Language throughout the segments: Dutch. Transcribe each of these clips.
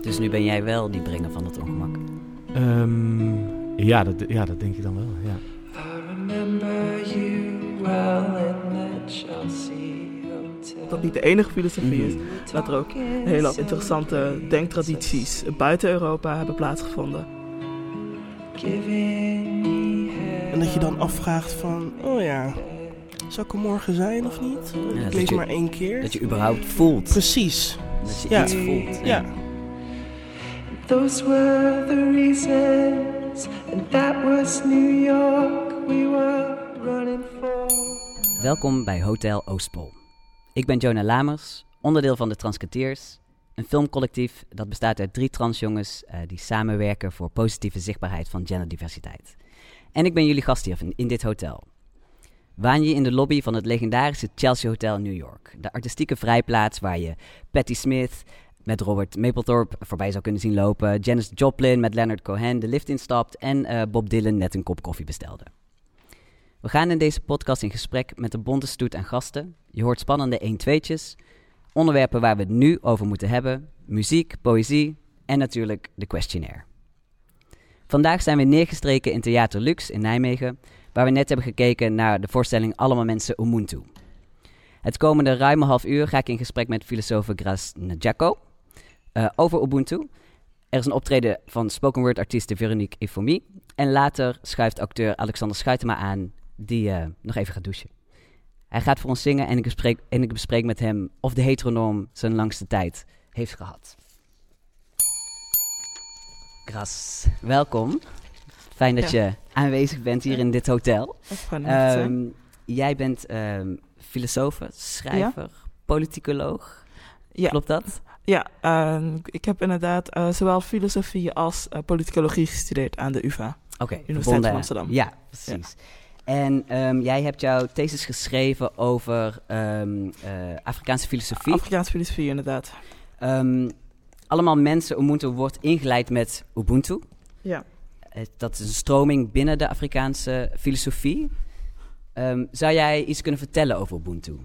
Dus nu ben jij wel die brenger van het ongemak. Ehm, ja, dat, ja, dat denk ik dan wel, ja. Dat niet de enige filosofie is, dat er ook hele interessante denktradities buiten Europa hebben plaatsgevonden. En dat je dan afvraagt van, oh ja, zou ik er morgen zijn of niet? Ja, ik dat lees je- maar één keer. Dat je überhaupt voelt. Precies, Dat je Ja. iets voelt. ja. Those were the reasons, and that was New York we were running for. Welkom bij Hotel Oostpol. Ik ben Jonah Lamers, onderdeel van de Transketeers, een filmcollectief dat bestaat uit drie transjongens eh, die samenwerken voor positieve zichtbaarheid van genderdiversiteit. En ik ben jullie gastheer in, in dit hotel. Waan je in de lobby van het legendarische Chelsea Hotel in New York, de artistieke vrijplaats waar je Patti Smith met Robert Mapplethorpe voorbij zou kunnen zien lopen, Janis Joplin met Leonard Cohen de lift instapt en eh, Bob Dylan net een kop koffie bestelde. We gaan in deze podcast in gesprek met de bonte stoet aan gasten. Je hoort spannende 1-2'tjes, onderwerpen waar we het nu over moeten hebben, muziek, poëzie en natuurlijk de questionnaire. Vandaag zijn we neergestreken in Theater Lux in Nijmegen, waar we net hebben gekeken naar de voorstelling Allemaal Mensen Ubuntu. Het komende ruime half uur ga ik in gesprek met filosoof Gras Njako eh, over Ubuntu. Er is een optreden van spoken word artieste Veronique Efomi. En later schuift acteur Alexander Schuitema aan, die eh, nog even gaat douchen. Hij gaat voor ons zingen en ik, bespreek, en ik bespreek met hem of de heteronorm zijn langste tijd heeft gehad. Gras, welkom. Fijn dat je aanwezig bent hier in dit hotel. Ehm, jij bent ehm filosoof, schrijver, politicoloog. Klopt dat? Ja, ehm, ik heb inderdaad eh, zowel filosofie als eh, politicologie gestudeerd aan de UvA. Oké, Universiteit verbonden- van Amsterdam. Ja, precies. En jij hebt jouw thesis geschreven over eh, Afrikaanse filosofie. Afrikaanse filosofie inderdaad. Allemaal mensen, Ubuntu wordt ingeleid met Ubuntu. Ja. Eh, dat is een stroming binnen de Afrikaanse filosofie. Ehm, zou jij iets kunnen vertellen over Ubuntu?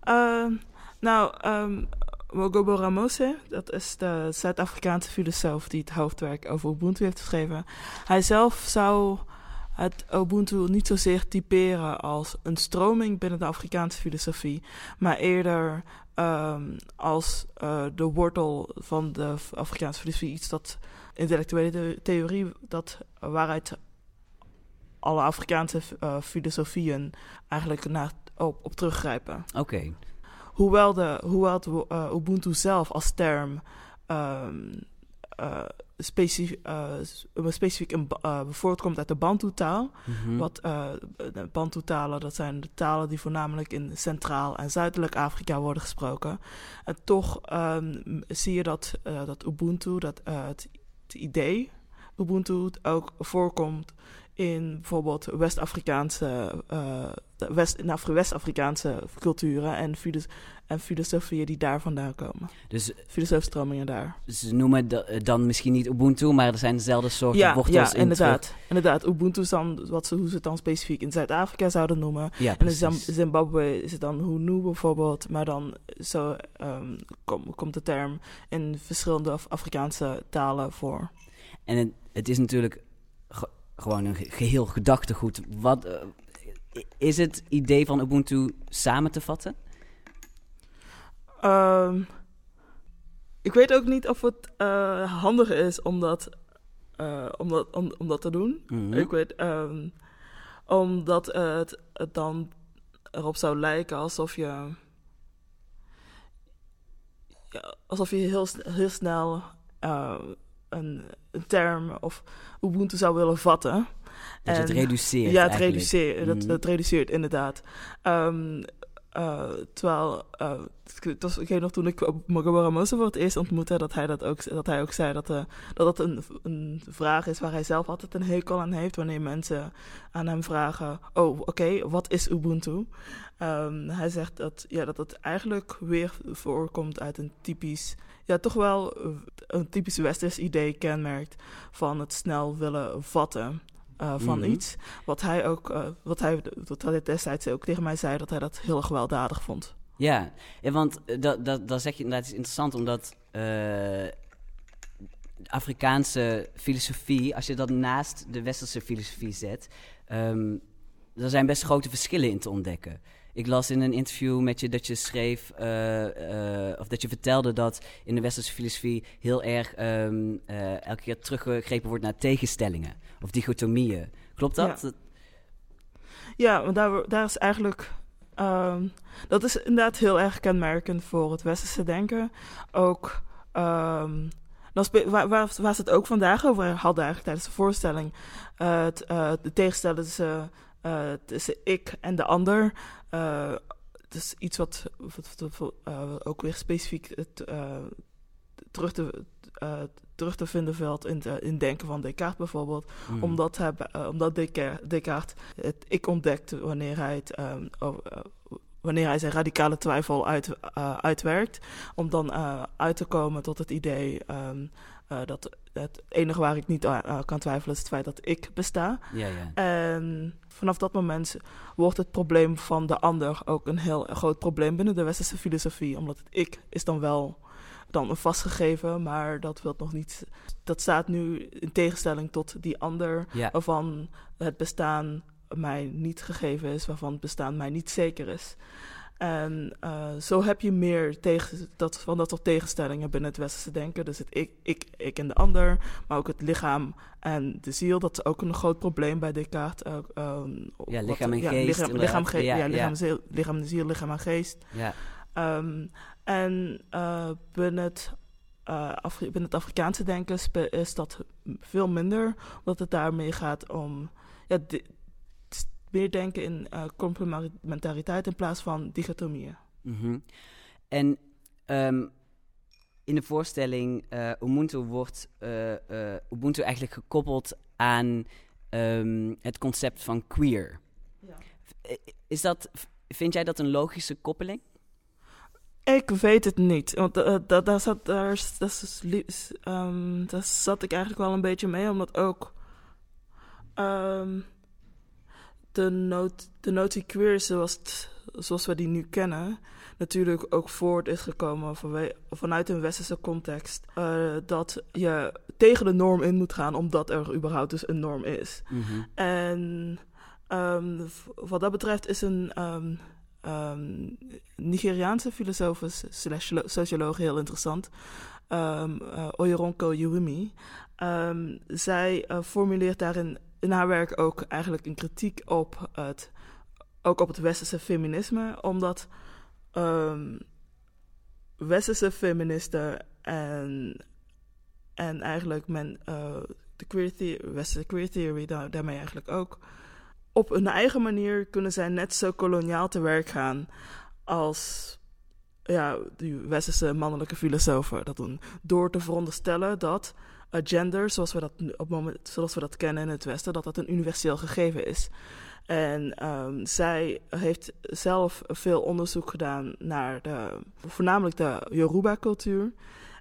Ehm, nou, ehm Mogobo Ramose, dat is de Zuid-Afrikaanse filosoof die het hoofdwerk over Ubuntu heeft geschreven. Hij zelf zou het Ubuntu niet zozeer typeren als een stroming binnen de Afrikaanse filosofie, maar eerder ehm, als eh, de wortel van de Afrikaanse filosofie, iets dat intellectuele the- theorie, dat waaruit alle Afrikaanse eh, filosofieën eigenlijk naar, op, op teruggrijpen. Oké, Hoewel, de, hoewel het eh, Ubuntu zelf als term ehm, eh, specif- eh, specifiek een, ba- eh, voortkomt uit de Bantu-taal. Mhm. Wat Bantu-talen, dat zijn de talen die voornamelijk in Centraal- en Zuidelijk Afrika worden gesproken. En toch ehm, zie je dat, dat Ubuntu, dat het, het idee Ubuntu ook voorkomt in bijvoorbeeld West-Afrikaanse, eh, de West, in Afri- West-Afrikaanse culturen en, filos- en filosofieën die daar vandaan komen. Dus Filosofstromingen daar. ze noemen eh, dan misschien niet Ubuntu, maar er zijn dezelfde soorten Ja, wortels ja in inderdaad. Inderdaad, Ubuntu is dan wat ze, hoe ze het dan specifiek in Zuid-Afrika zouden noemen. Ja, En in. Zimbabwe is het dan Hunu bijvoorbeeld, maar dan zo ehm, kom- komt de term in verschillende Af- Afrikaanse talen voor. En het, het is natuurlijk gewoon een ge- geheel gedachtegoed. Wat, eh, is het idee van Ubuntu samen te vatten? Ehm, ik weet ook niet of het eh, handig is om dat, eh, om dat, om, om dat te doen. Mhm. Ik weet, ehm, omdat het, het dan erop zou lijken alsof je, ja, alsof je heel, heel snel een, een term of Ubuntu zou willen vatten. Dat je het En- reduceert Ja, het eigenlijk. reduceert, dat, Mhm. dat reduceert inderdaad. Ehm, eh, terwijl, eh, het was, ik weet nog toen ik Mogobo Ramosa voor het eerst ontmoette, dat hij, dat ook, dat hij ook zei dat, eh, dat dat een, een vraag is waar hij zelf altijd een hekel aan heeft wanneer mensen aan hem vragen, oh oké, wat is Ubuntu? Ehm, hij zegt dat, ja, dat het eigenlijk weer voorkomt uit een typisch, ja toch wel eh, een typisch westers idee kenmerkt van het snel willen vatten eh, van Mhm. iets. Wat hij ook, eh, wat hij, wat hij destijds ook tegen mij zei, dat hij dat heel gewelddadig vond. Ja, ja want dat, dat, dat zeg je inderdaad iets interessant, omdat eh, Afrikaanse filosofie, als je dat naast de westerse filosofie zet, ehm er zijn best grote verschillen in te ontdekken. Ik las in een interview met je dat je schreef, eh, eh, of dat je vertelde dat in de westerse filosofie heel erg ehm, eh, elke keer teruggegrepen wordt naar tegenstellingen of dichotomieën. Klopt dat? Ja. Daar, daar is eigenlijk. ehm, dat is inderdaad heel erg kenmerkend voor het westerse denken. Ook. ehm, dan waar, ze het ook vandaag over hadden, eigenlijk tijdens de voorstelling. de tegenstelling tussen, tussen ik en de ander. eh, het is iets wat, wat, wat, eh, ook weer specifiek het, eh, terug, te, eh, terug te vinden valt in, de, in het denken van Descartes bijvoorbeeld Mm. omdat, hij, eh, omdat Descartes, Descartes het ik ontdekte wanneer hij, het, ehm, eh, wanneer hij zijn radicale twijfel uit, eh, uitwerkt. Om dan eh, uit te komen tot het idee ehm, eh, dat het enige waar ik niet aan aan kan twijfelen is het feit dat ik besta. Ja, ja. En vanaf dat moment wordt het probleem van de ander ook een heel groot probleem binnen de westerse filosofie. Omdat het ik is dan wel dan een vastgegeven, maar dat wil nog niet. Dat staat nu in tegenstelling tot die ander, ja. waarvan het bestaan mij niet gegeven is, waarvan het bestaan mij niet zeker is. En eh, zo heb je meer tegen, dat, van dat soort tegenstellingen binnen het westerse denken. Dus het ik, ik, ik en de ander, maar ook het lichaam en de ziel. Dat is ook een groot probleem bij Descartes. ehm, Ja, lichaam en geest, Lichaam, lichaam, ge- Ja, ja, lichaam, ja. ziel, lichaam en ziel, lichaam en geest. ja. Ehm, en eh, binnen, het, binnen het Afrikaanse denken is dat veel minder, omdat het daarmee gaat om ja, meer denken in eh, complementariteit in plaats van dichotomieën. Mhm. En ehm, in de voorstelling eh Ubuntu wordt eh, Ubuntu eigenlijk gekoppeld aan ehm, het concept van queer. Ja. Is dat, vind jij dat een logische koppeling? Ik weet het niet, want da- daar, zat, daar, dat is, ehm, daar zat ik eigenlijk wel een beetje mee, omdat ook ehm, de, noot, de notie queer zoals, het- zoals we die nu kennen, natuurlijk ook voort is gekomen vanuit een westerse context. eh, dat je tegen de norm in moet gaan, omdat er überhaupt dus een norm is. Mhm. En ehm, wat dat betreft is een ehm, ehm, Nigeriaanse filosoof slash lo- socioloog heel interessant. ehm eh, Oyeronko. Ehm, zij eh, formuleert daarin in haar werk ook eigenlijk een kritiek op het, ook op het westerse feminisme, omdat ehm, westerse feministen en, en eigenlijk men, eh, de queer theory, westerse queer theory daar, daarmee eigenlijk ook, op hun eigen manier kunnen zij net zo koloniaal te werk gaan als ja, die westerse mannelijke filosofen dat doen. Door te veronderstellen dat gender, zoals we, dat op moment, zoals we dat kennen in het Westen, dat dat een universeel gegeven is. En ehm, zij heeft zelf veel onderzoek gedaan naar de, voornamelijk de Yoruba-cultuur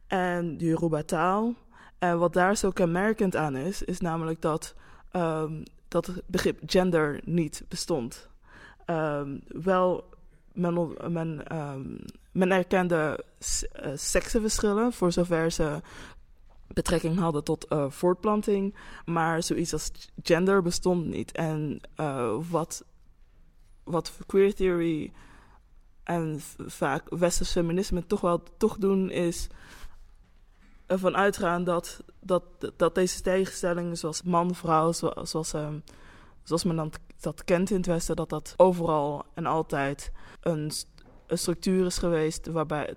en de Yoruba-taal. En wat daar zo kenmerkend aan is, is namelijk dat, ehm, dat het begrip gender niet bestond. Ehm, wel, men, men, men erkende eh, seksenverschillen voor zover ze betrekking hadden tot eh, voortplanting, maar zoiets als gender bestond niet. En eh, wat, wat queer theory en vaak westers feminisme toch wel toch doen, is ervan uitgaan dat, dat, dat deze tegenstellingen zoals man-vrouw, zoals, zoals, ehm, zoals men dan dat kent in het Westen, dat dat overal en altijd een, een structuur is geweest waarbij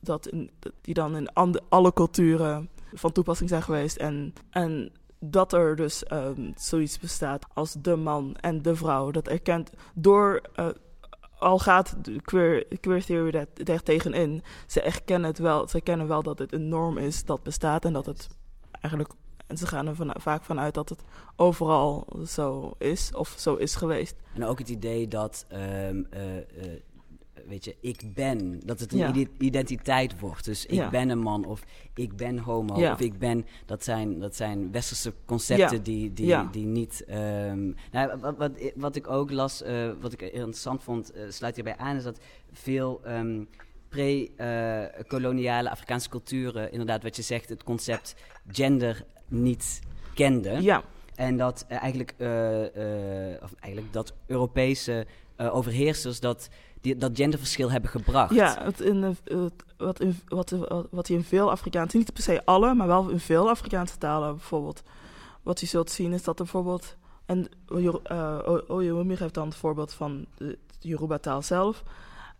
dat in, die dan in alle culturen van toepassing zijn geweest. En, en dat er dus ehm, zoiets bestaat als de man en de vrouw. Dat erkent door. eh, al gaat de queer, queer theory daar, tegenin, ze erkennen het wel. Ze erkennen wel dat het een norm is dat bestaat en dat het eigenlijk. En ze gaan er vaak vanuit dat het overal zo is of zo is geweest. En ook het idee dat ehm, eh, eh, weet je, ik ben. Dat het een Ja. identiteit wordt. Dus ik Ja. ben een man of ik ben homo Ja. of ik ben... Dat zijn, dat zijn westerse concepten die, die, die niet... ehm, nou, wat, wat, wat ik ook las, eh, wat ik interessant vond, eh, sluit hierbij aan... is dat veel ehm, pre-koloniale Afrikaanse culturen... inderdaad, wat je zegt, het concept gender niet kenden. Ja, En dat eh, eigenlijk, of eigenlijk dat Europese overheersers dat, die, dat genderverschil hebben gebracht. ja het in, de- het, wat, in, wat, wat, wat je in veel Afrikaanse, niet per se alle, maar wel in veel Afrikaanse talen bijvoorbeeld, wat je zult zien is dat er bijvoorbeeld, en uh, Oyewumi geeft dan het voorbeeld van de Yoruba-taal zelf,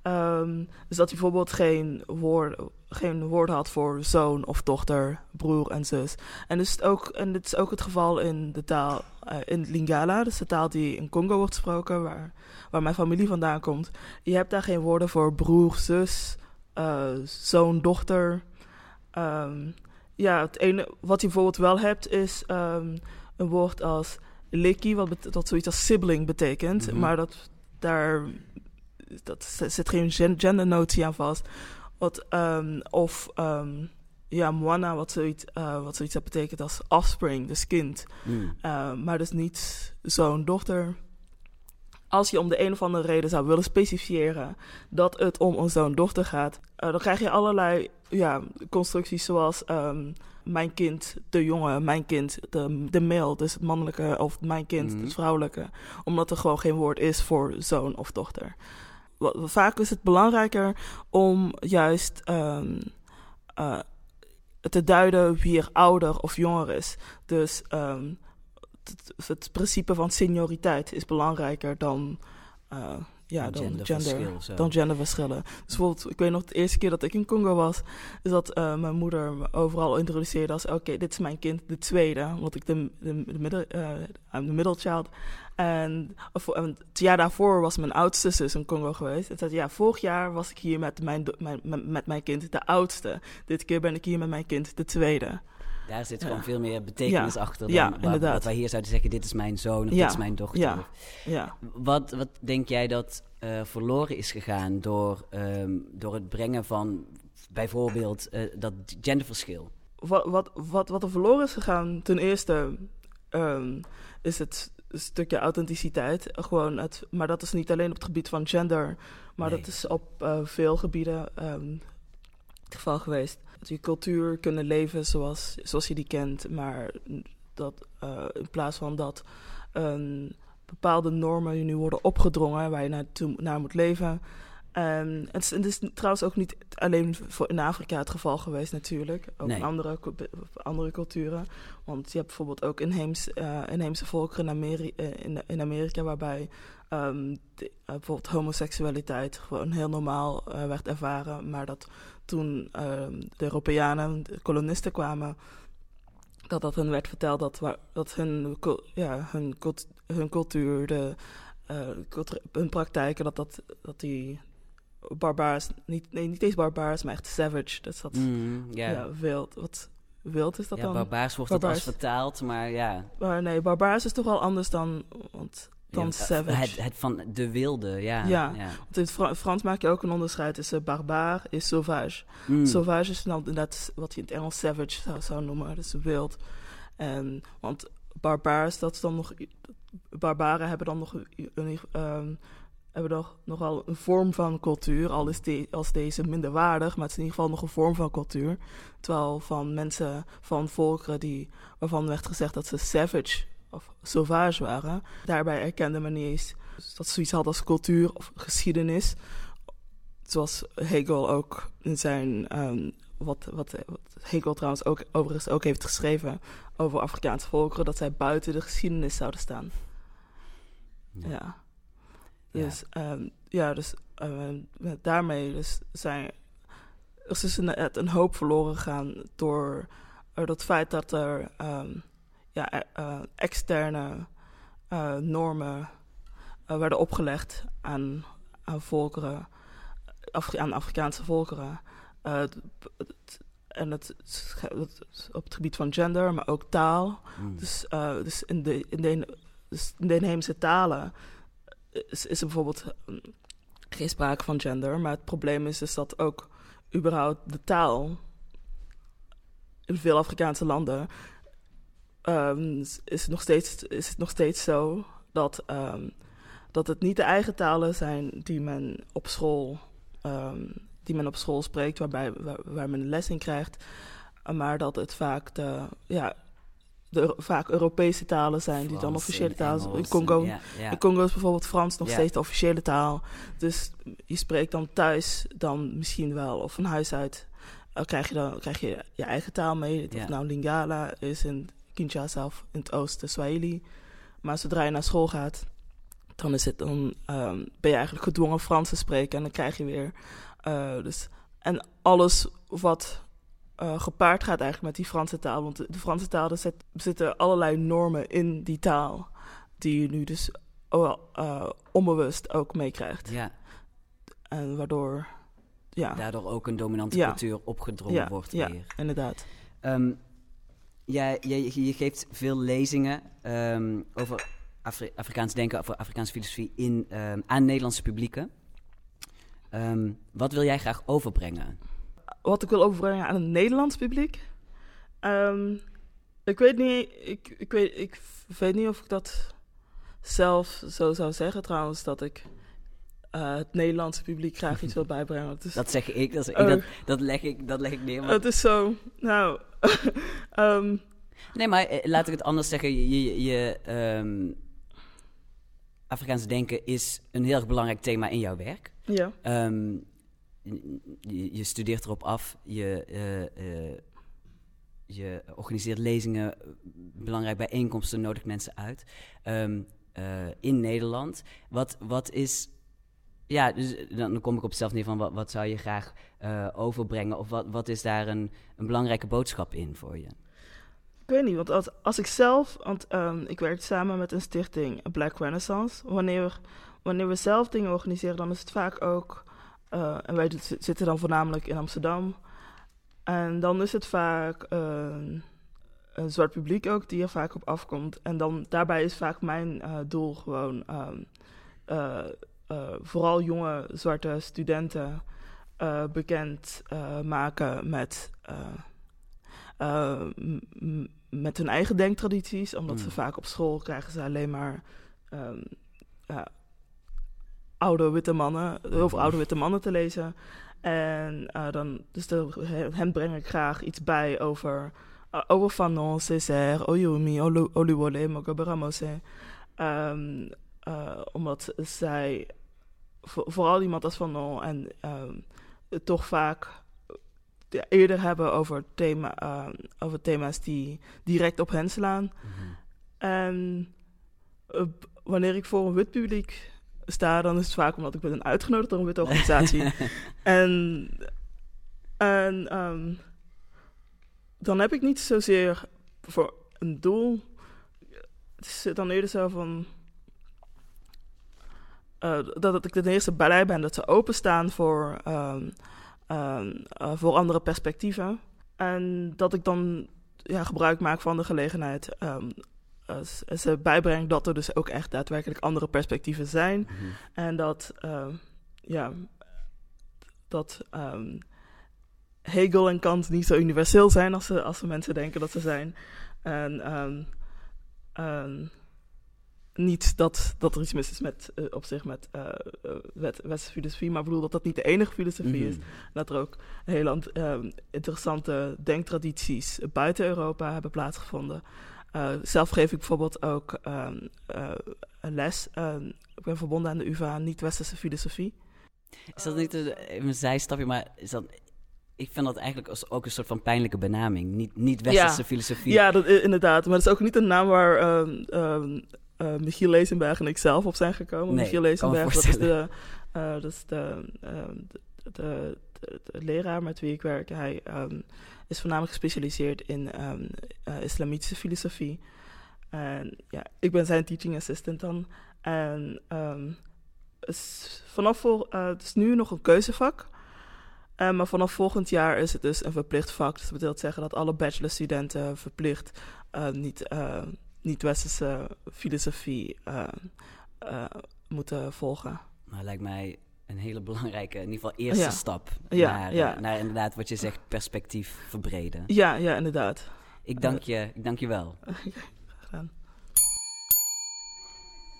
um, dus dat hij bijvoorbeeld geen woord, geen woord had voor zoon of dochter, broer en zus. En, dus het ook, en dit is ook het geval in de taal, uh, in Lingala, dus de taal die in Congo wordt gesproken, waar, waar mijn familie vandaan komt. Je hebt daar geen woorden voor broer, zus, uh, zoon, dochter. Um, ja, het ene wat je bijvoorbeeld wel hebt is um, een woord als leki, wat dat zoiets als sibling betekent, Mhm. maar dat daar dat zit geen gen- gendernotie aan vast. Wat, um, of um, ja, mwana, wat zoiets, uh, wat zoiets betekent als offspring, dus kind. Mm. Uh, maar dus niet zo'n dochter. Als je om de een of andere reden zou willen specifiëren dat het om een zoon-dochter gaat, uh, dan krijg je allerlei ja, constructies zoals um, mijn kind, de jongen, mijn kind, de, de male, dus het mannelijke, of mijn kind, mm. het vrouwelijke. Omdat er gewoon geen woord is voor zoon of dochter. Vaak is het belangrijker om juist um, uh, te duiden wie er ouder of jonger is. Dus um, het, het, principe van senioriteit is belangrijker dan, uh, ja, dan, gender, dan genderverschillen. Dus bijvoorbeeld, ik weet nog de eerste keer dat ik in Congo was, is dat uh, mijn moeder me overal introduceerde als: oké, okay, dit is mijn kind, de tweede, want ik de, de, de middel, uh, I'm the middle child. En, of, en het jaar daarvoor was mijn oudste zus in Congo geweest. En zei, ja, vorig jaar was ik hier met mijn, mijn, met, mijn kind, de oudste. Dit keer ben ik hier met mijn kind, de tweede. Daar zit gewoon ja. veel meer betekenis ja. achter dan ja, wat, inderdaad. wat wij hier zouden zeggen, dit is mijn zoon of dit is mijn dochter. Ja. Ja. Wat, wat denk jij dat uh, verloren is gegaan door, um, door het brengen van bijvoorbeeld uh, dat genderverschil? Wat, wat, wat, wat er verloren is gegaan, ten eerste um, is het stukje authenticiteit. Gewoon het, maar dat is niet alleen op het gebied van gender, maar nee. dat is op uh, veel gebieden um, het geval geweest. Dat je cultuur kunnen leven zoals, zoals je die kent, maar dat uh, in plaats van dat um, bepaalde normen je nu worden opgedrongen waar je naartoe, naar moet leven. Um, het, is, het is trouwens ook niet alleen voor in Afrika het geval geweest natuurlijk. Ook nee. in andere, andere culturen. Want je hebt bijvoorbeeld ook inheems, uh, inheemse volkeren in, Ameri in, in Amerika... waarbij um, de, uh, bijvoorbeeld homoseksualiteit gewoon heel normaal uh, werd ervaren. Maar dat toen de Europeanen, de kolonisten kwamen... dat dat hun werd verteld dat, dat hun, ja, hun, hun cultuur... De, hun praktijken, dat, dat, dat die barbaars, niet, nee, niet eens barbaars, maar echt savage. Dat mm, yeah. ja, wild. Wat wild is dat ja, dan? barbaars wordt barbaars. het als vertaald, maar ja. Maar nee, barbaars is toch wel anders dan, want, dan ja, savage. Het, het van de wilde, ja. Ja, ja. want in het Fra Frans maak je ook een onderscheid tussen barbaar en sauvage. Mm. Sauvage is dan inderdaad wat je in het Engels savage zou, zou noemen, dus wild. En, want barbaars, dat is dan nog... Barbaren hebben dan nog een... Um, hebben nog, nog wel een vorm van cultuur, al is de, als deze minder waardig, maar het is in ieder geval nog een vorm van cultuur. Terwijl van mensen, van volkeren die, waarvan werd gezegd dat ze savage of sauvage waren, daarbij erkende men niet eens dat ze zoiets hadden als cultuur of geschiedenis. Zoals Hegel ook in zijn, um, wat, wat, wat Hegel trouwens ook overigens ook heeft geschreven over Afrikaanse volkeren, dat zij buiten de geschiedenis zouden staan. ja. ja. Dus ja, um, ja dus uh, daarmee dus zijn, is dus een, een hoop verloren gegaan door het feit dat er um, ja, uh, externe normen werden opgelegd aan, aan volkeren, Afri aan Afrikaanse volkeren. en het, het, op het gebied van gender, maar ook taal. Mm. Dus, dus in de, in de, dus in de inheemse talen is, is er bijvoorbeeld um, geen sprake van gender. Maar het probleem is dus dat ook überhaupt de taal in veel Afrikaanse landen ehm, is, het nog steeds, is het nog steeds zo dat, ehm, dat het niet de eigen talen zijn die men op school, ehm, die men op school spreekt, waarbij, waar, waar men les in krijgt. Maar dat het vaak de, ja, de vaak Europese talen zijn die dan officiële en taal zijn. In Congo, in Congo is bijvoorbeeld Frans nog steeds de officiële taal. Dus je spreekt dan thuis dan misschien wel, of van huis uit, eh, krijg je dan krijg je, je eigen taal mee. Of nou Lingala is in Kinshasa of in het oosten Swahili. Maar zodra je naar school gaat, dan, is het, dan ehm, ben je eigenlijk gedwongen Frans te spreken. En dan krijg je weer... eh, dus, en alles wat eh, gepaard gaat eigenlijk met die Franse taal. Want de, de Franse taal, er zit- zitten allerlei normen in die taal... die je nu dus eh, onbewust ook meekrijgt. Ja, En waardoor... Ja, daardoor ook een dominante Ja. cultuur opgedrongen ja, wordt ja weer. inderdaad. Ehm, jij, jij, je geeft veel lezingen ehm, over Afri- Afrikaans denken, over Afrikaanse filosofie in, ehm, aan Nederlandse publieken. Wat wil jij graag overbrengen? Wat ik wil overbrengen aan het Nederlands publiek. Ehm, ik weet niet, ik, ik, weet, ik weet niet of ik dat zelf zo zou zeggen trouwens, dat ik eh, het Nederlandse publiek graag iets wil bijbrengen. Dat zeg ik, dat, zeg ik, dat, dat, leg, ik, dat leg ik neer. maar- het is zo, nou, ehm, Nee, maar eh, laat ik het anders zeggen. Je, je, je, ehm, Afrikaans denken is een heel erg belangrijk thema in jouw werk. ja, je, je studeert erop af, je, eh, eh, je organiseert lezingen, belangrijk bijeenkomsten, nodigt mensen uit. Ehm, eh, in Nederland. Wat, wat is. Ja, dus dan, kom ik op zelf neer van wat, wat zou je graag overbrengen? Of wat, wat is daar een, een belangrijke boodschap in voor je? ik weet niet, want als, als ik zelf, want ehm, ik werk samen met een stichting Black Renaissance. Wanneer, wanneer we zelf dingen organiseren, dan is het vaak ook, eh, en wij zitten dan voornamelijk in Amsterdam. En dan is het vaak eh, een zwart publiek ook die er vaak op afkomt. En dan daarbij is vaak mijn eh, doel gewoon ehm, eh, vooral jonge zwarte studenten bekend maken met, met hun eigen denktradities. Omdat ze Mm. vaak op school krijgen ze alleen maar ehm, oude witte mannen, heel veel oude witte mannen te lezen. En eh, dan, dus de, hen breng ik graag iets bij over, uh, over Fanon, Césaire, Oyumi, Olu- Oluwole, Mogabe Ramose. Ehm, eh, omdat zij, vo- vooral iemand als Fanon, en ehm, het toch vaak ja, eerder hebben over, thema, over thema's die direct op hen slaan. En eh, b- wanneer ik voor een wit publiek sta, dan is het vaak omdat ik ben uitgenodigd door een witte organisatie. en en ehm, dan heb ik niet zozeer voor een doel. Het is dan eerder zo van. dat, dat ik ten eerste blij ben dat ze openstaan voor, ehm, ehm, eh, voor andere perspectieven. En dat ik dan ja, gebruik maak van de gelegenheid. Eh, ze bijbreng dat er dus ook echt daadwerkelijk andere perspectieven zijn. Mhm. En dat, ehm, ja, dat ehm, Hegel en Kant niet zo universeel zijn als, ze, als de mensen denken dat ze zijn. En ehm, niet dat, dat er iets mis is met, eh, op zich met wet- westerse filosofie, maar ik bedoel dat dat niet de enige filosofie is. Mhm. Dat er ook heel ant- interessante denktradities buiten Europa hebben plaatsgevonden. Eh, zelf geef ik bijvoorbeeld ook ehm, eh, een les. ehm, ik ben verbonden aan de UvA niet-westerse filosofie. Is dat niet een, een zijstapje, maar is dat, ik vind dat eigenlijk als, ook een soort van pijnlijke benaming. Niet, niet westerse Ja. filosofie. Ja, dat, inderdaad. Maar het is ook niet een naam waar eh, Michiel Lezenberg en ik zelf op zijn gekomen. Nee, Michiel Lezenberg, dat is, de, dat is de, de, de, de- leraar met wie ik werk. Hij ehm, is voornamelijk gespecialiseerd in ehm, eh, islamitische filosofie. En ja, ik ben zijn teaching assistant dan. En ehm, vanaf eh, het is nu nog een keuzevak. Eh, maar vanaf volgend jaar is het dus een verplicht vak. Dus dat wil zeggen dat alle bachelorstudenten verplicht niet, niet-westerse filosofie moeten volgen. Maar lijkt mij een hele belangrijke, in ieder geval eerste Ja. stap. Ja, naar, eh, ja. naar inderdaad wat je zegt, perspectief verbreden. Ja, ja, inderdaad. Ik dank je, ik dank je wel. gedaan.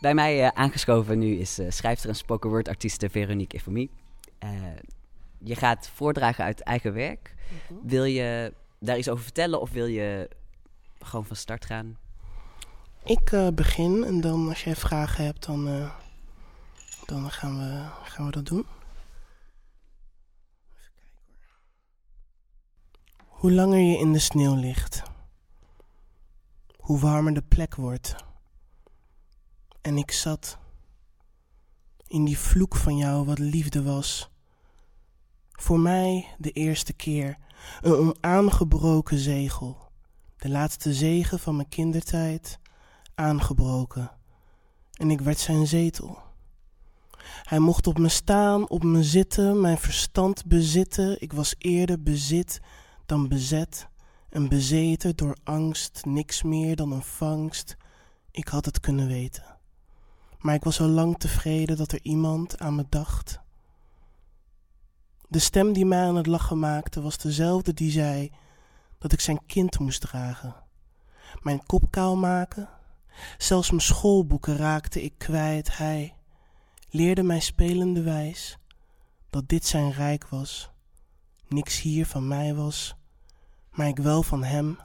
Bij mij eh, aangeschoven nu is eh, schrijfster en spoken word artieste Veronique Efomi. Eh je gaat voordragen uit eigen werk. Wil je daar iets over vertellen of wil je gewoon van start gaan? Ik eh, begin en dan als jij vragen hebt, dan, eh, dan gaan, we, gaan we dat doen. Even kijken hoor. Hoe langer je in de sneeuw ligt, hoe warmer de plek wordt. En ik zat in die vloek van jou wat liefde was. Voor mij de eerste keer een onaangebroken zegel. De laatste zegen van mijn kindertijd aangebroken. En ik werd zijn zetel. Hij mocht op me staan, op me zitten, mijn verstand bezitten. Ik was eerder bezit dan bezet. En bezeten door angst, niks meer dan een vangst. Ik had het kunnen weten. Maar ik was zo lang tevreden dat er iemand aan me dacht. De stem die mij aan het lachen maakte was dezelfde die zei dat ik zijn kind moest dragen. Mijn kop kaal maken, zelfs mijn schoolboeken raakte ik kwijt. Hij leerde mij spelende wijs dat dit zijn rijk was. Niks hier van mij was, maar ik wel van hem,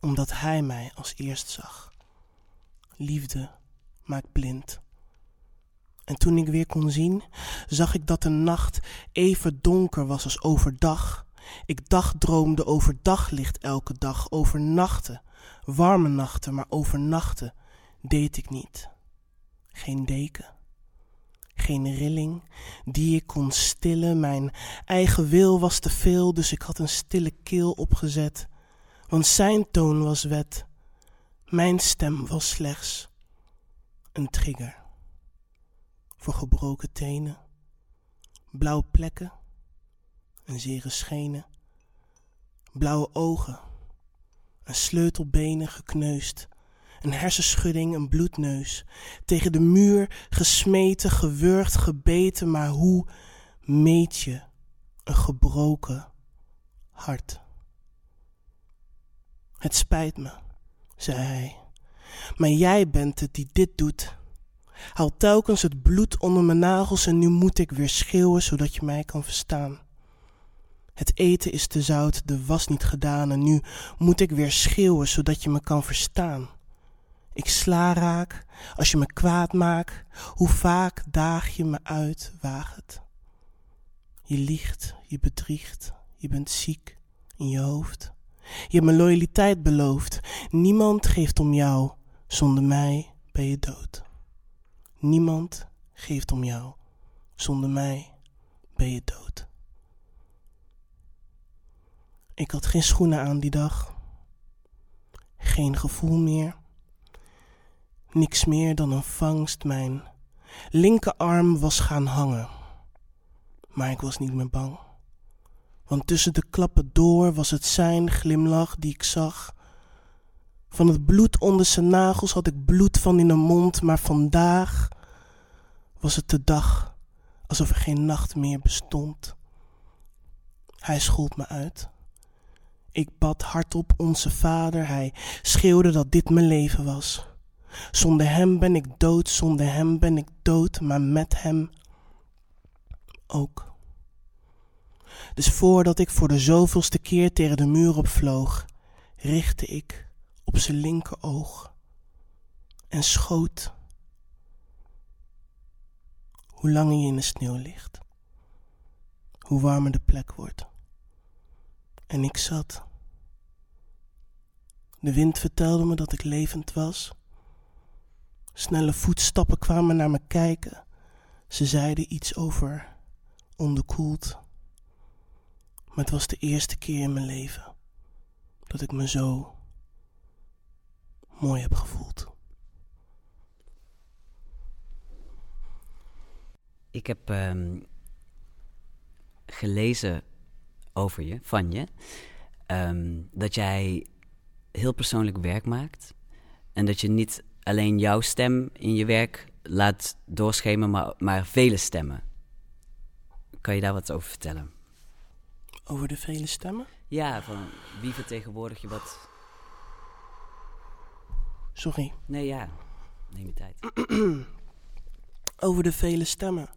omdat hij mij als eerst zag. Liefde maakt blind. En toen ik weer kon zien, zag ik dat de nacht even donker was als overdag. Ik dagdroomde over daglicht elke dag, over nachten, warme nachten, maar overnachten deed ik niet. Geen deken, geen rilling die ik kon stillen. Mijn eigen wil was te veel, dus ik had een stille keel opgezet. Want zijn toon was wet, mijn stem was slechts een trigger. Voor gebroken tenen, blauwe plekken en zere schenen, blauwe ogen, een sleutelbenen gekneusd, een hersenschudding, een bloedneus, tegen de muur gesmeten, gewurgd, gebeten, maar hoe meet je een gebroken hart? Het spijt me, zei hij, maar jij bent het die dit doet. Haal telkens het bloed onder mijn nagels en nu moet ik weer schreeuwen zodat je mij kan verstaan. Het eten is te zout, de was niet gedaan en nu moet ik weer schreeuwen zodat je me kan verstaan. Ik sla raak als je me kwaad maakt, hoe vaak daag je me uit, waag het. Je liegt, je bedriegt, je bent ziek in je hoofd. Je hebt me loyaliteit beloofd, niemand geeft om jou, zonder mij ben je dood. Niemand geeft om jou, zonder mij ben je dood. Ik had geen schoenen aan die dag. Geen gevoel meer. Niks meer dan een vangst. Mijn linkerarm was gaan hangen. Maar ik was niet meer bang. Want tussen de klappen door was het zijn glimlach die ik zag. Van het bloed onder zijn nagels had ik bloed van in de mond, maar vandaag was het de dag alsof er geen nacht meer bestond. Hij schold me uit. Ik bad hardop onze vader. Hij schreeuwde dat dit mijn leven was. Zonder hem ben ik dood, zonder hem ben ik dood, maar met hem ook. Dus voordat ik voor de zoveelste keer tegen de muur opvloog, richtte ik op zijn linkeroog en schoot. Hoe langer je in de sneeuw ligt, hoe warmer de plek wordt. En ik zat. De wind vertelde me dat ik levend was. Snelle voetstappen kwamen naar me kijken. Ze zeiden iets over onderkoeld. Maar het was de eerste keer in mijn leven dat ik me zo mooi heb gevoeld. Ik heb ehm, gelezen over je, van je, ehm, dat jij heel persoonlijk werk maakt. En dat je niet alleen jouw stem in je werk laat doorschemen, maar, maar vele stemmen. Kan je daar wat over vertellen? Over de vele stemmen? Ja, van wie vertegenwoordig je wat? Sorry. Nee, ja. Neem je tijd. Over de vele stemmen.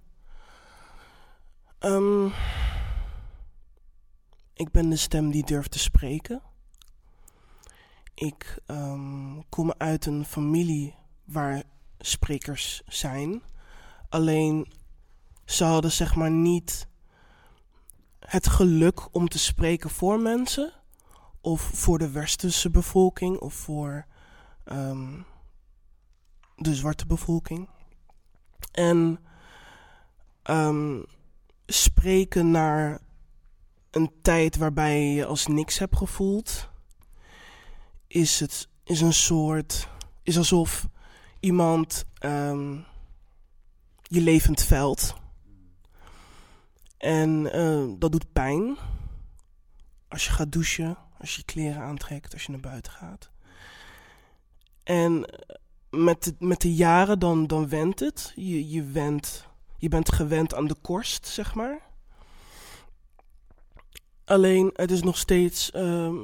Ehm, ik ben de stem die durft te spreken. Ik ehm, kom uit een familie waar sprekers zijn. Alleen ze hadden zeg maar niet het geluk om te spreken voor mensen. Of voor de westerse bevolking of voor ehm, de zwarte bevolking. En ehm, spreken naar een tijd waarbij je je als niks hebt gevoeld, is het is een soort. is alsof iemand ehm, je levend veld. En eh, dat doet pijn. Als je gaat douchen, als je kleren aantrekt, als je naar buiten gaat. En eh, met de, met de jaren dan, dan went het. Je, je, went, je bent gewend aan de korst, zeg maar. Alleen, het is nog steeds ehm,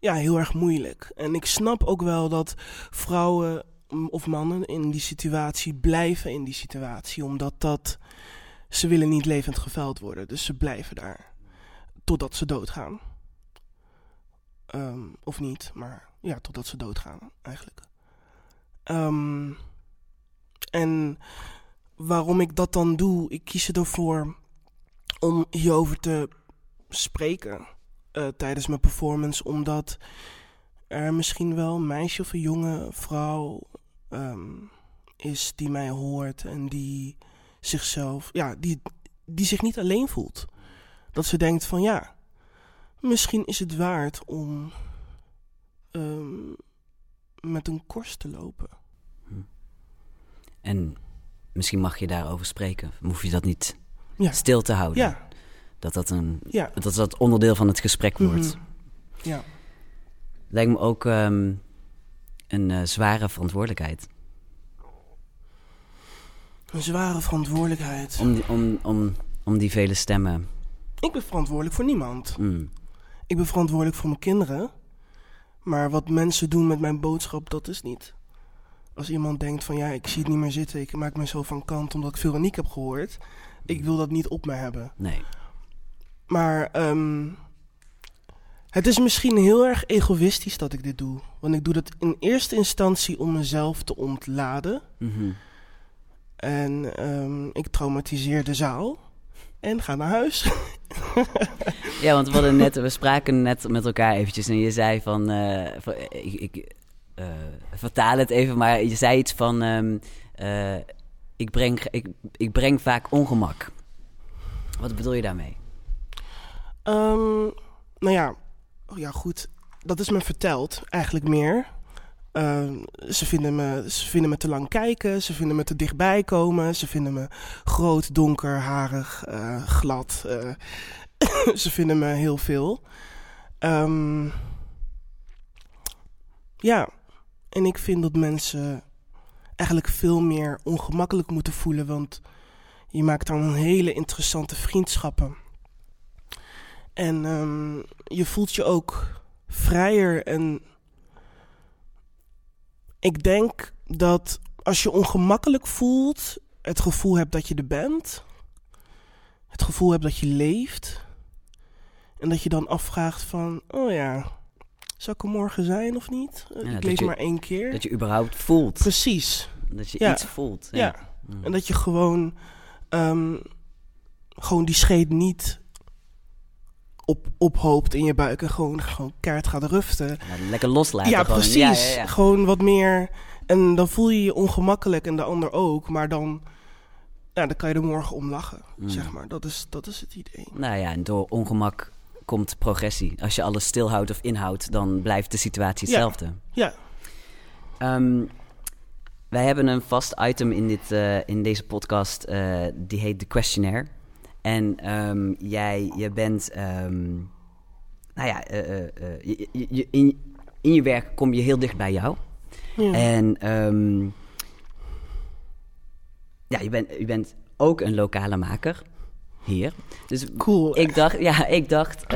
ja, heel erg moeilijk. En ik snap ook wel dat vrouwen mm, of mannen in die situatie blijven in die situatie. Omdat dat, ze willen niet levend geveld worden. Dus ze blijven daar. Totdat ze doodgaan. Ehm, of niet, maar ja, totdat ze doodgaan eigenlijk. Ehm, en waarom ik dat dan doe, ik kies ervoor om hierover te spreken eh, tijdens mijn performance, omdat er misschien wel een meisje of een jonge vrouw ehm, is die mij hoort en die zichzelf, ja, die, die zich niet alleen voelt. Dat ze denkt van ja, misschien is het waard om ehm, met een korst te lopen. En misschien mag je daarover spreken. Hoef je dat niet Ja, stil te houden. ja, Dat dat, een, ja. dat dat onderdeel van het gesprek wordt. Mhm. ja. Lijkt me ook ehm, een eh, zware verantwoordelijkheid. Een zware verantwoordelijkheid. Om die, om, om, om die vele stemmen. Ik ben verantwoordelijk voor niemand. Mm. Ik ben verantwoordelijk voor mijn kinderen. Maar wat mensen doen met mijn boodschap, dat is niet. Als iemand denkt van ja, ik zie het niet meer zitten, ik maak mezelf van kant omdat ik veel Aniek heb gehoord. Ik wil dat niet op me hebben. Nee. Maar ehm, het is misschien heel erg egoïstisch dat ik dit doe. Want ik doe dat in eerste instantie om mezelf te ontladen. Mhm. En ehm, ik traumatiseer de zaal. En ga naar huis. Ja, want we, hadden net, we spraken net met elkaar eventjes en je zei van... eh, ik eh, vertaal het even, maar je zei iets van... ehm, eh, ik, breng, ik, ik breng vaak ongemak. Wat bedoel je daarmee? Ehm, nou ja, oh ja, goed. Dat is me verteld, eigenlijk meer. Ehm, ze, vinden me, ze vinden me te lang kijken, ze vinden me te dichtbij komen, ze vinden me groot, donker, harig, eh, glad. eh, ze vinden me heel veel. Ehm, ja, en ik vind dat mensen eigenlijk veel meer ongemakkelijk moeten voelen, want je maakt dan hele interessante vriendschappen. En ehm, je voelt je ook vrijer. En ik denk dat als je ongemakkelijk voelt, het gevoel hebt dat je er bent, het gevoel hebt dat je leeft, en dat je dan afvraagt van, oh ja, zal ik er morgen zijn of niet? Eh, Ja, ik leef je- maar één keer. Dat je überhaupt voelt. Precies. Dat je Ja. iets voelt. Ja. Mm. En dat je gewoon, ehm, gewoon die scheet niet op, ophoopt in je buik en gewoon, gewoon keihard gaat ruften. Ja, lekker loslaten. ja, gewoon. precies. Ja. Gewoon wat meer. En dan voel je je ongemakkelijk en de ander ook. Maar dan, ja, dan kan je er morgen om lachen, Mm. zeg maar. Dat is, dat is het idee. Nou ja, en door ongemak komt progressie. Als je alles stilhoudt of inhoudt, dan blijft de situatie hetzelfde. Ja. Ehm, wij hebben een vast item in, dit, eh, in deze podcast, eh, die heet de questionnaire. En ehm, jij je bent, ehm, nou ja, eh, eh, eh, je- je- je- in, in je werk kom je heel dicht bij jou. Ja. En ehm, ja, je bent, je bent ook een lokale maker hier. Dus Cool. ik dacht, ja, ik dacht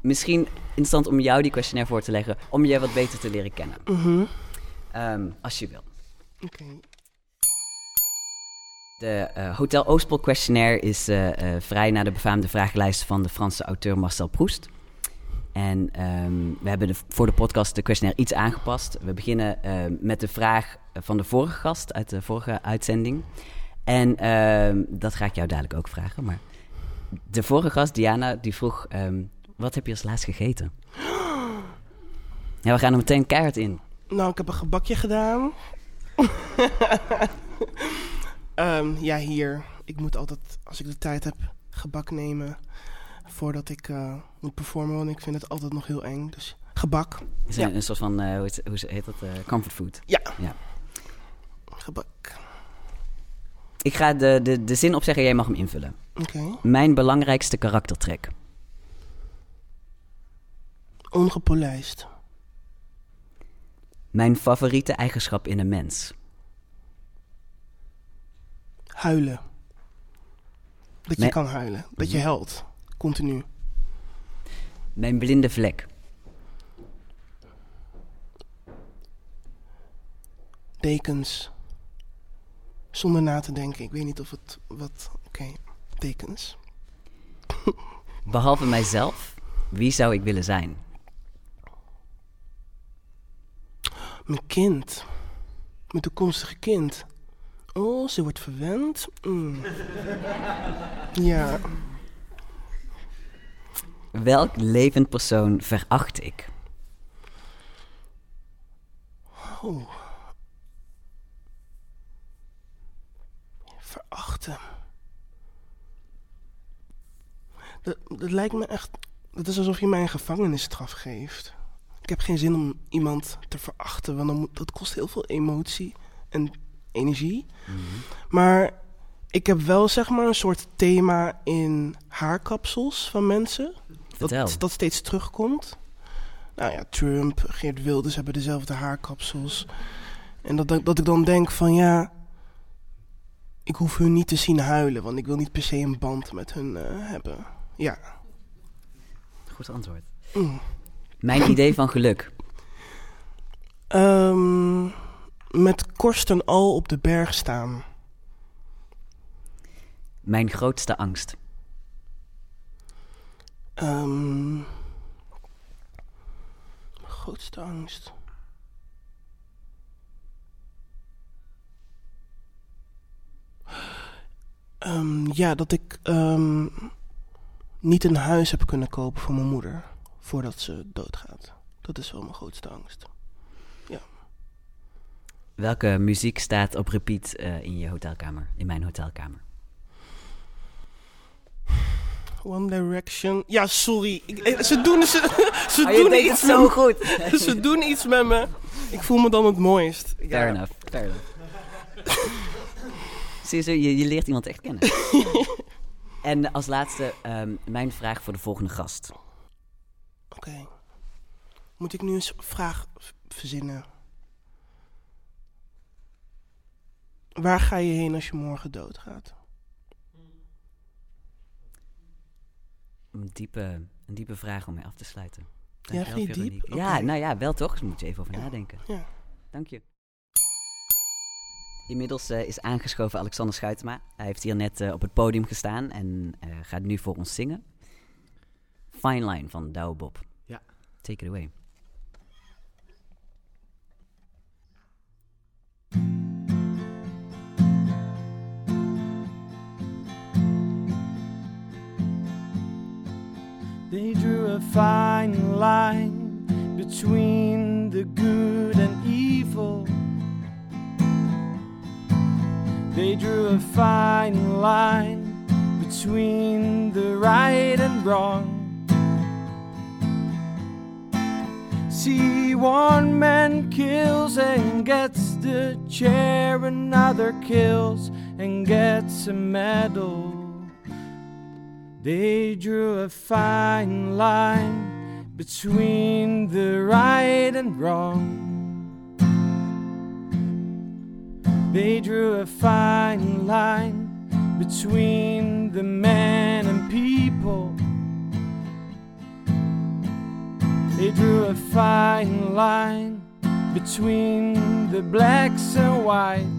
misschien interessant om jou die questionnaire voor te leggen, om je wat beter te leren kennen. Ehm, als je wil. Oké. De eh, Hotel Oostpol questionnaire is eh, eh, vrij naar de befaamde vragenlijst van de Franse auteur Marcel Proust. En ehm, we hebben de, voor de podcast de questionnaire iets aangepast. We beginnen ehm, met de vraag van de vorige gast uit de vorige uitzending. En ehm, dat ga ik jou dadelijk ook vragen. Maar de vorige gast, Diana, die vroeg: Wat heb je als laatst gegeten? Ja, we gaan er meteen keihard in. Nou, ik heb een gebakje gedaan. Ehm, ja, hier. Ik moet altijd, als ik de tijd heb, gebak nemen. Voordat ik eh, moet performen, want ik vind het altijd nog heel eng. Dus gebak. Is Ja. een, soort van, eh, hoe, heet, hoe heet dat? Eh, comfort food. Gebak. Ik ga de, de, de zin opzeggen, jij mag hem invullen. Oké. Mijn belangrijkste karaktertrek. Ongepolijst. Mijn favoriete eigenschap in een mens. Huilen. Dat je kan huilen. Dat je helpt. Continu. Mijn blinde vlek. Dekens. Zonder na te denken. Ik weet niet of het wat... Oké, dekens. Behalve mijzelf, wie zou ik willen zijn? Mijn kind. Mijn toekomstige kind. Oh, ze wordt verwend. Mm. Ja. Welk levend persoon veracht ik? Oh. Verachten. Dat, dat lijkt me echt... Dat is alsof je mij een gevangenisstraf geeft. Ik heb geen zin om iemand te verachten, want dan moet, dat kost heel veel emotie en energie. Maar ik heb wel zeg maar een soort thema in haarkapsels van mensen. Vertel. Dat, dat steeds terugkomt. Nou ja, Trump, Geert Wilders hebben dezelfde haarkapsels. En dat, dat ik dan denk van ja, ik hoef hun niet te zien huilen, want ik wil niet per se een band met hun eh, hebben. Ja. Goed antwoord. Mm. Mijn idee van geluk. Ehm, met korsten al op de berg staan. Mijn grootste angst. Ehm, mijn grootste angst. Ehm, ja, dat ik ehm, niet een huis heb kunnen kopen voor mijn moeder voordat ze doodgaat. Dat is wel mijn grootste angst. Welke muziek staat op repeat eh, in je hotelkamer? In mijn hotelkamer. One Direction. Ja, sorry. Ik, eh, ze doen, ze, ze Oh, doen iets zo met goed. me. Ze doen iets met me. Ik voel me dan het mooist. Ja. Fair enough. Fair enough. Zie je, zo, je, je leert iemand echt kennen. en als laatste, ehm, mijn vraag voor de volgende gast. Oké. Moet ik nu een vraag verzinnen? Waar ga je heen als je morgen doodgaat? Een diepe, een diepe vraag om mee af te sluiten. Ja, Dankjewel, vind je diep? Ja, nou ja, wel toch? Dus moet je even over Ja. nadenken. Ja. Dank je. Inmiddels eh, is aangeschoven Alexander Schuitema. Hij heeft hier net eh, op het podium gestaan en eh, gaat nu voor ons zingen. Fine Line van Douwe Bob. Ja. Take it away. A fine line between the good and evil. They drew a fine line between the right and wrong. See, one man kills and gets the chair, another kills and gets a medal. They drew a fine line between the right and wrong. They drew a fine line between the man and people. They drew a fine line between the blacks and whites.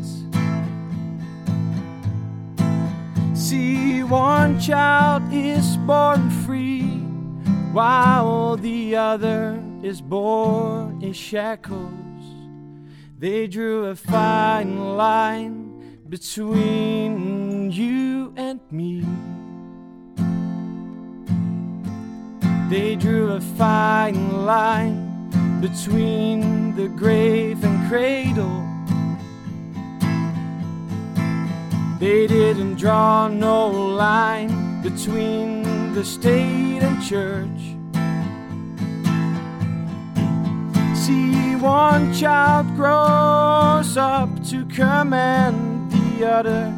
See, one child is born free, while the other is born in shackles. They drew a fine line between you and me. They drew a fine line between the grave and cradle. They didn't draw no line between the state and church. See, one child grows up to command the other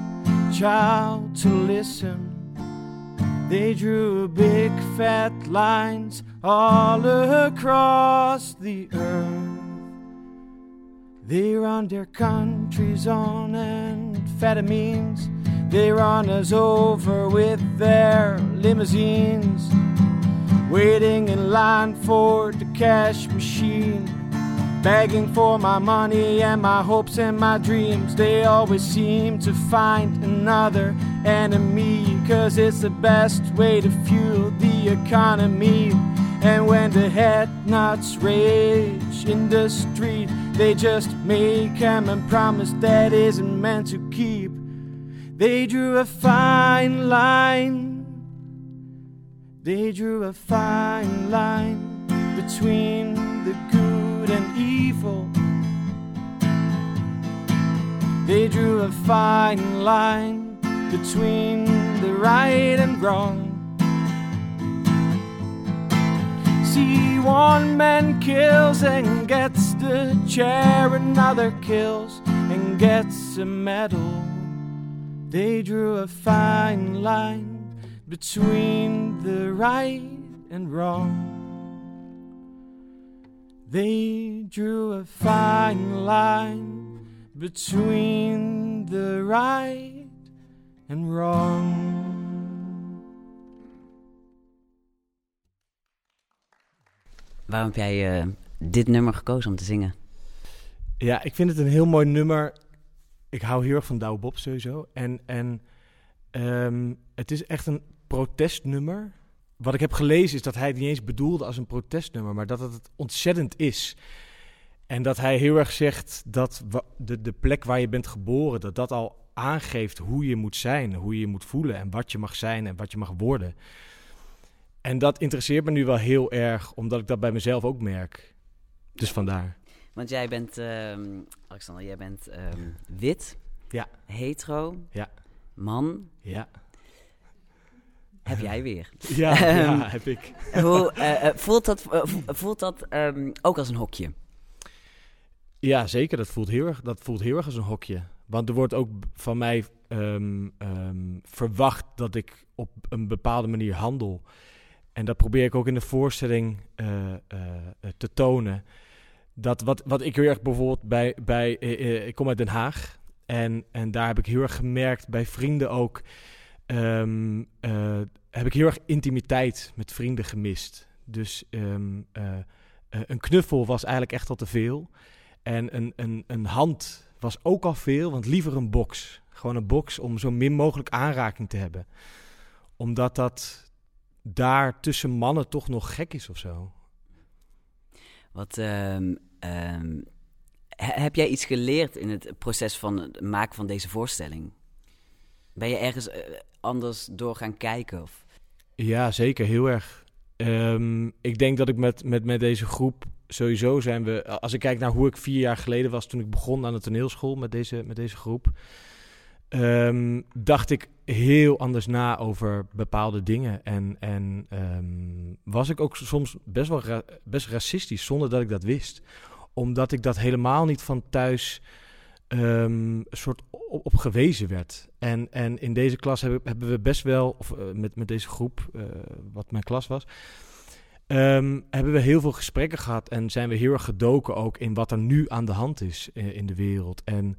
child to listen. They drew big fat lines all across the earth. They run their countries on amphetamines. They run us over with their limousines. Waiting in line for the cash machine. Begging for my money and my hopes and my dreams. They always seem to find another enemy. Cause it's the best way to fuel the economy. And when the head nuts rage in the street, they just make 'em and promise that isn't meant to keep. They drew a fine line. They drew a fine line between the good and evil. They drew a fine line between the right and wrong. See, one man kills and gets the chair, another kills and gets a medal. They drew a fine line between the right and wrong. They drew a fine line between the right and wrong. Waarom heb jij eh, dit nummer gekozen om te zingen? Ja, ik vind het een heel mooi nummer. Ik hou heel erg van Douwe Bob sowieso. En, en ehm, het is echt een protestnummer. Wat ik heb gelezen is dat hij het niet eens bedoelde als een protestnummer, maar dat het ontzettend is. En dat hij heel erg zegt dat de, de plek waar je bent geboren, dat dat al aangeeft hoe je moet zijn, hoe je je moet voelen en wat je mag zijn en wat je mag worden. En dat interesseert me nu wel heel erg, omdat ik dat bij mezelf ook merk. Dus vandaar. Want jij bent, ehm, Alexander, jij bent ehm, wit, Ja. hetero, Ja. man. Ja. Heb jij weer. Ja, Ehm, ja heb ik. Hoe, eh, eh, voelt dat, eh, vo- voelt dat ehm, ook als een hokje? Ja, zeker. Dat voelt heel erg, dat voelt heel erg als een hokje. Want er wordt ook van mij ehm, ehm, verwacht dat ik op een bepaalde manier handel. En dat probeer ik ook in de voorstelling eh, eh, eh, te tonen. Dat wat, wat ik heel erg bijvoorbeeld bij... bij ik kom uit Den Haag. En, en daar heb ik heel erg gemerkt, bij vrienden ook... ehm, eh, heb ik heel erg intimiteit met vrienden gemist. Dus ehm, eh, eh, een knuffel was eigenlijk echt al te veel. En een, een, een hand was ook al veel, want liever een box. Gewoon een box om zo min mogelijk aanraking te hebben. Omdat dat daar tussen mannen toch nog gek is of zo. Wat, ehm, ehm, he- heb jij iets geleerd in het proces van het maken van deze voorstelling? Ben je ergens eh, anders door gaan kijken? Of? Ja, zeker, heel erg. Ehm, ik denk dat ik met, met, met deze groep sowieso zijn we. Als ik kijk naar hoe ik vier jaar geleden was toen ik begon aan de toneelschool met deze, met deze groep. dacht ik heel anders na over bepaalde dingen. En, en ehm, was ik ook soms best wel best racistisch zonder dat ik dat wist. Omdat ik dat helemaal niet van thuis een soort op, gewezen werd. En, en in deze klas hebben, we best wel, of eh, met, met deze groep, eh, wat mijn klas was, ehm, hebben we heel veel gesprekken gehad en zijn we heel erg gedoken ook in wat er nu aan de hand is eh, in de wereld. En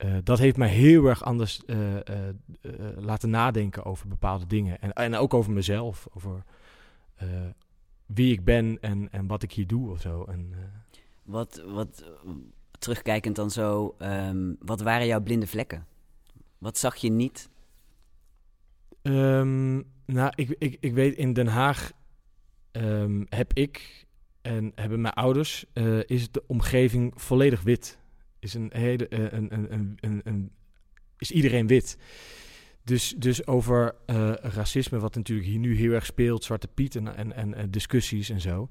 eh, dat heeft mij heel erg anders eh, eh, laten nadenken over bepaalde dingen. En, en ook over mezelf, over wie ik ben en, en wat ik hier doe of zo. En, Wat, wat, terugkijkend dan zo, ehm, wat waren jouw blinde vlekken? Wat zag je niet? Ehm, nou, ik, ik, ik weet in Den Haag ehm, heb ik en hebben mijn ouders, is de omgeving volledig wit. Is, een hele, eh, een, een, een, een, is iedereen wit. Dus, dus over eh, racisme, wat natuurlijk hier nu heel erg speelt, Zwarte Piet en, en, en, eh, discussies en zo.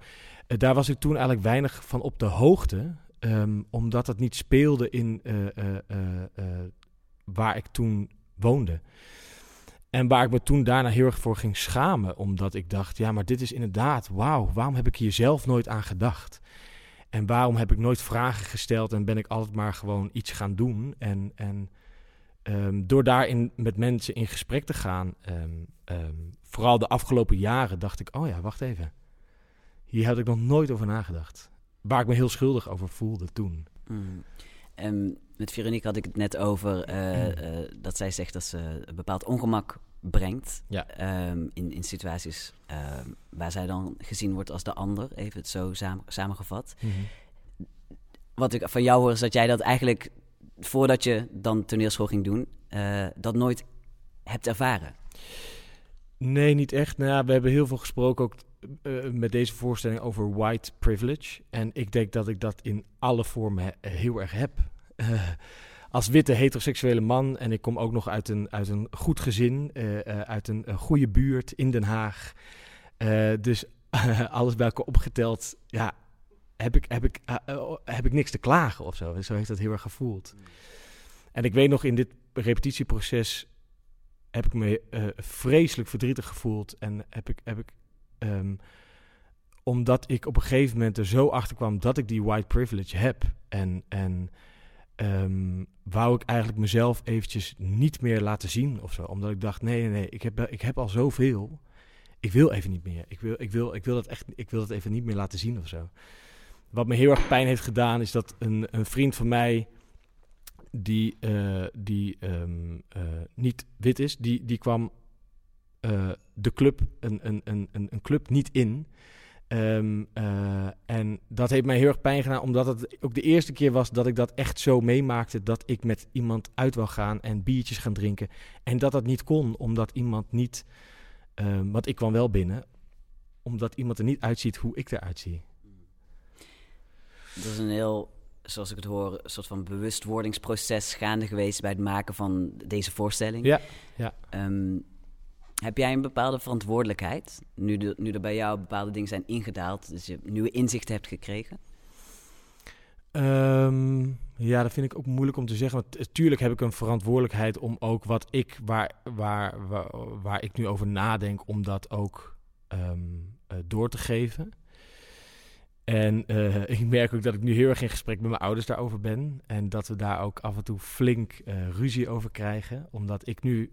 daar was ik toen eigenlijk weinig van op de hoogte. ehm, omdat het niet speelde in waar ik toen woonde. En waar ik me toen daarna heel erg voor ging schamen. Omdat ik dacht, ja, maar dit is inderdaad, wauw, waarom heb ik hier zelf nooit aan gedacht? En waarom heb ik nooit vragen gesteld en ben ik altijd maar gewoon iets gaan doen? En, en ehm, door daarin met mensen in gesprek te gaan, ehm, ehm, vooral de afgelopen jaren, dacht ik, oh ja, wacht even. Hier had ik nog nooit over nagedacht. Waar ik me heel schuldig over voelde toen. Mm. Met Veronique had ik het net over eh, eh, dat zij zegt dat ze een bepaald ongemak brengt Ja. ehm, in, in situaties ehm, waar zij dan gezien wordt als de ander, even het zo samen, samengevat. Wat ik van jou hoor is dat jij dat eigenlijk, voordat je dan toneelschool ging doen, eh, dat nooit hebt ervaren. Nee, niet echt. Nou ja, we hebben heel veel gesproken ook eh, met deze voorstelling over white privilege. En ik denk dat ik dat in alle vormen he- heel erg heb. Als witte heteroseksuele man en ik kom ook nog uit een, uit een goed gezin, eh, eh, uit een, goede buurt in Den Haag. Eh, dus alles bij elkaar opgeteld, ja, heb ik, heb, ik, heb ik niks te klagen of zo. Zo heeft dat heel erg gevoeld. En ik weet nog in dit repetitieproces heb ik me vreselijk verdrietig gevoeld. En heb ik, heb ik ehm, omdat ik op een gegeven moment er zo achter kwam dat ik die white privilege heb. En, en ehm, wou ik eigenlijk mezelf eventjes niet meer laten zien of zo. Omdat ik dacht, nee, nee, nee, ik heb, ik heb al zoveel. Ik wil even niet meer. Ik wil, ik, wil, ik, wil dat echt, ik wil dat even niet meer laten zien of zo. Wat me heel erg pijn heeft gedaan, is dat een, een vriend van mij die, eh, die ehm, eh, niet wit is, die, die kwam eh, de club, een, een, een een club niet in. Ehm, eh, en dat heeft mij heel erg pijn gedaan, omdat het ook de eerste keer was dat ik dat echt zo meemaakte. Dat ik met iemand uit wil gaan en biertjes gaan drinken. En dat dat niet kon, omdat iemand niet. ehm, want ik kwam wel binnen, omdat iemand er niet uitziet hoe ik eruit zie. Dat is een heel, zoals ik het hoor, een soort van bewustwordingsproces gaande geweest bij het maken van deze voorstelling. Ja, ja. Ehm, heb jij een bepaalde verantwoordelijkheid, nu, de, nu er bij jou bepaalde dingen zijn ingedaald, dus je nieuwe inzichten hebt gekregen? Ehm, ja, dat vind ik ook moeilijk om te zeggen. Want natuurlijk heb ik een verantwoordelijkheid om ook wat ik, waar, waar, waar, ik nu over nadenk, om dat ook ehm, eh, door te geven. En eh, ik merk ook dat ik nu heel erg in gesprek met mijn ouders daarover ben. En dat we daar ook af en toe flink eh, ruzie over krijgen. Omdat ik nu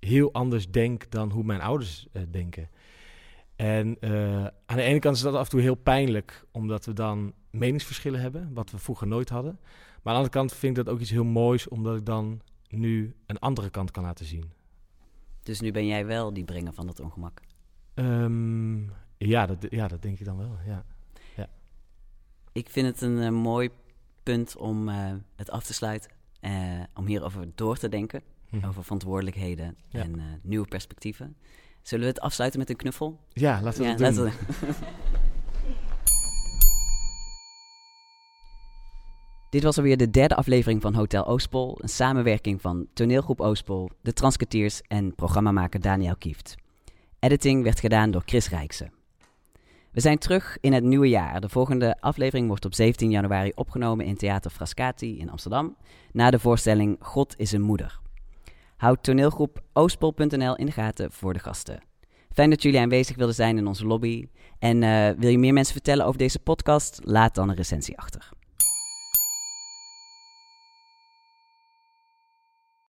heel anders denk dan hoe mijn ouders eh, denken. En eh, aan de ene kant is dat af en toe heel pijnlijk, omdat we dan meningsverschillen hebben, wat we vroeger nooit hadden. Maar aan de andere kant vind ik dat ook iets heel moois, omdat ik dan nu een andere kant kan laten zien. Dus nu ben jij wel die brenger van dat ongemak. Ehm, ja, dat, ja, dat denk ik dan wel. Ja. Ik vind het een eh, mooi punt om het af te sluiten. om hierover door te denken. Hm. Over verantwoordelijkheden Ja. en eh, nieuwe perspectieven. Zullen we het afsluiten met een knuffel? ja, laten we Ja, dat doen. laten we- Dit was alweer de derde aflevering van Hotel Oostpol. Een samenwerking van toneelgroep Oostpol, de Transketeers en programmamaker Daniel Kieft. Editing werd gedaan door Chris Rijksen. We zijn terug in het nieuwe jaar. De volgende aflevering wordt op 17 januari opgenomen in Theater Frascati in Amsterdam. Na de voorstelling God is een moeder. Houd toneelgroep oostpol.nl in de gaten voor de gasten. Fijn dat jullie aanwezig wilden zijn in onze lobby. En eh, wil je meer mensen vertellen over deze podcast? Laat dan een recensie achter.